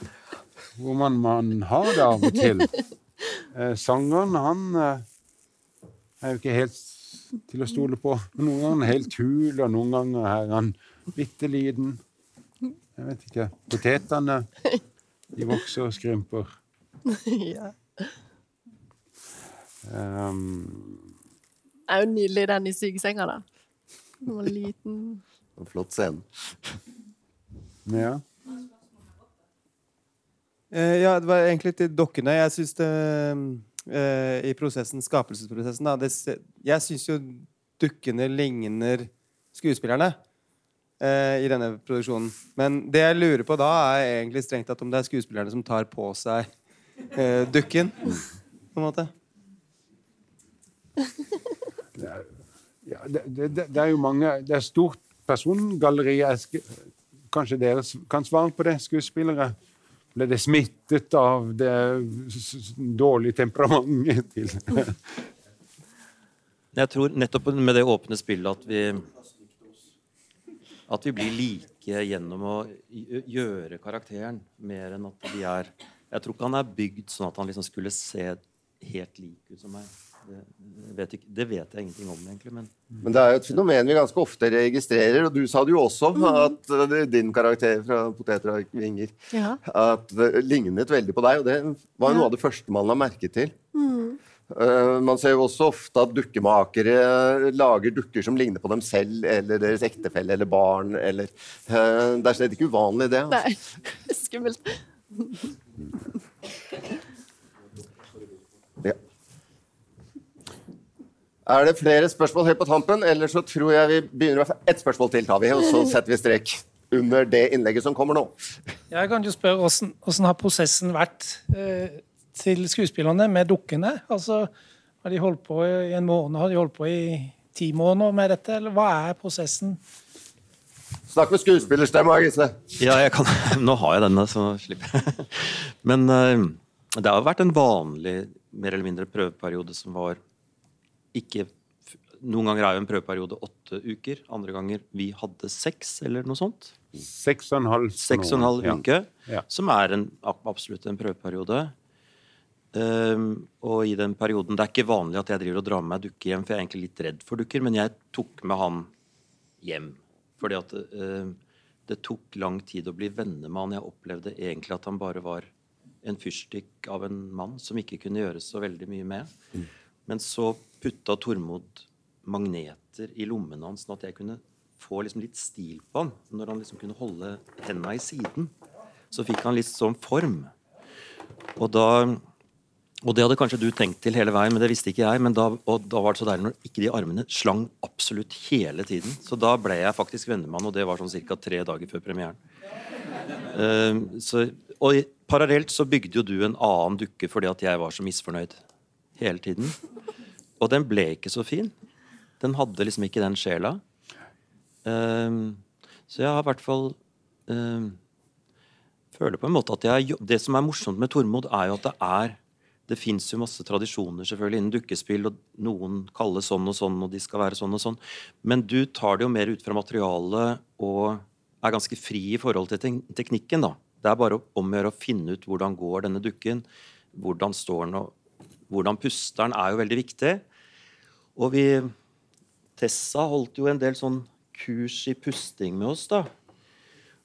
hvor man, man har det av og til. Eh, sangeren, han eh, er jo ikke helt til å stole på. Noen ganger helt hul, og noen ganger er han bitte liten. Jeg vet ikke. Potetene, de vokser og skrymper. ja. Um, Det er jo nydelig, den i sykesenga, da. Den var liten. En flott scene. ja. Eh, ja, det var egentlig til dokkene. Jeg syns det I prosessen, skapelsesprosessen da, det, Jeg syns jo dukkene ligner skuespillerne eh, i denne produksjonen. Men det jeg lurer på da, er egentlig strengt tatt om det er skuespillerne som tar på seg eh, dukken. På en måte. Ja, det, det, det det er jo mange Det er stort persongalleri. Kanskje dere kan svare på det, skuespillere? Ble det smittet av det dårlige temperamentet til Jeg tror nettopp med det åpne spillet at vi At vi blir like gjennom å gjøre karakteren mer enn at de er Jeg tror ikke han er bygd sånn at han liksom skulle se helt lik ut som meg. Det, vet, ikke, det vet jeg ingenting om, egentlig. Men Men det er jo et fenomen vi ganske ofte registrerer, og du sa det jo også, at uh, din karakter fra Poteter og vinger Ja. at det lignet veldig på deg, og det var jo noe av det første man la merke til. Uh, man ser jo også ofte at dukkemakere lager dukker som ligner på dem selv eller deres ektefelle eller barn. Eller, uh, det er slett ikke uvanlig, det. Altså. Nei, skummelt. Er det flere spørsmål helt på tampen, eller så tror jeg vi begynner fall ett spørsmål til, tar vi, og så setter vi strek under det innlegget som kommer nå. Jeg kan jo spørre hvordan, hvordan har prosessen vært eh, til skuespillerne med dukkene? Altså, har de holdt på i en måned? Har de holdt på i ti måneder med dette? Eller hva er prosessen? Snakk med skuespillerstemma, Gisle. Ja, jeg kan, nå har jeg denne, så slipper jeg. Men eh, det har vært en vanlig, mer eller mindre prøveperiode som var ikke Noen ganger er jo en prøveperiode åtte uker. Andre ganger vi hadde seks, eller noe sånt. seks og en halv Seks og en halv uke, Ja. som er en, absolutt en prøveperiode. Um, og i den perioden Det er ikke vanlig at jeg driver og drar med meg dukke hjem, for jeg er egentlig litt redd for dukker, men jeg tok med han hjem. Fordi at uh, det tok lang tid å bli venner med han. Jeg opplevde egentlig at han bare var en fyrstikk av en mann som ikke kunne gjøre så veldig mye med. Men så putta Tormod magneter i lommene hans, sånn at jeg kunne få liksom litt stil på han. Når han liksom kunne holde henda i siden, så fikk han litt sånn form. Og da og det hadde kanskje du tenkt til hele veien, men det visste ikke jeg. Men da, og da var det så deilig når ikke de armene slang absolutt hele tiden. Så da ble jeg faktisk vennemann, og det var sånn ca. tre dager før premieren. Uh, så, og parallelt så bygde jo du en annen dukke fordi at jeg var så misfornøyd hele tiden. Og den ble ikke så fin. Den hadde liksom ikke den sjela. Um, så jeg har i hvert fall um, føler på en måte at jeg, Det som er morsomt med Tormod, er jo at det er Det fins jo masse tradisjoner selvfølgelig innen dukkespill, og noen kaller sånn og sånn, og de skal være sånn og sånn. Men du tar det jo mer ut fra materialet og er ganske fri i forhold til teknikken, da. Det er bare om å gjøre å finne ut hvordan går denne dukken, hvordan står den, og hvordan puster han, er jo veldig viktig. Og vi Tessa holdt jo en del sånn kurs i pusting med oss, da.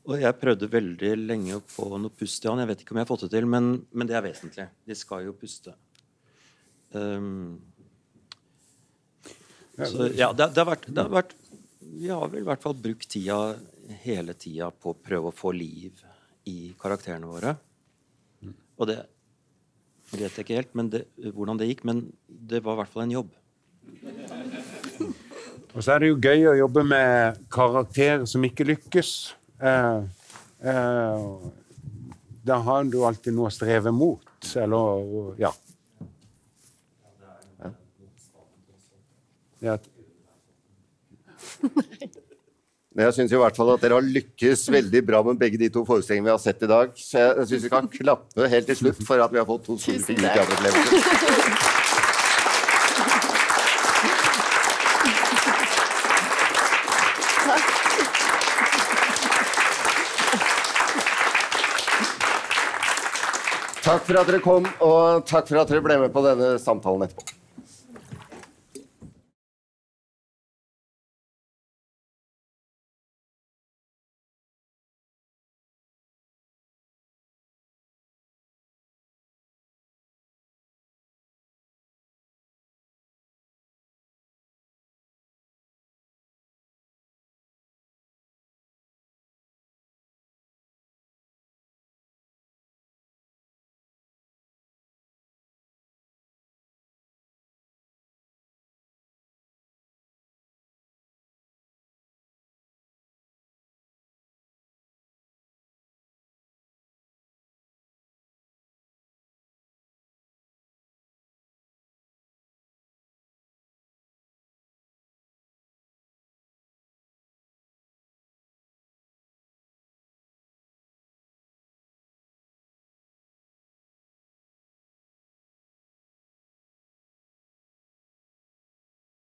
Og jeg prøvde veldig lenge å få noe pust i han. Jeg vet ikke om jeg har fått det til, men, men det er vesentlig. De skal jo puste. Um, så ja, det, det, har vært, det har vært Vi har vel i hvert fall brukt tida hele tida på å prøve å få liv i karakterene våre. Og det vet jeg ikke helt men det, hvordan det gikk, men det var i hvert fall en jobb. Og så er det jo gøy å jobbe med karakterer som ikke lykkes. Eh, eh, da har du alltid noe å streve mot, eller ja. ja. Men jeg syns i hvert fall at dere har lykkes veldig bra med begge de to forestillingene vi har sett i dag. Så jeg, syns vi kan klappe helt til slutt for at vi har fått to store figurteateropplevelser. Takk for at dere kom, og takk for at dere ble med på denne samtalen etterpå.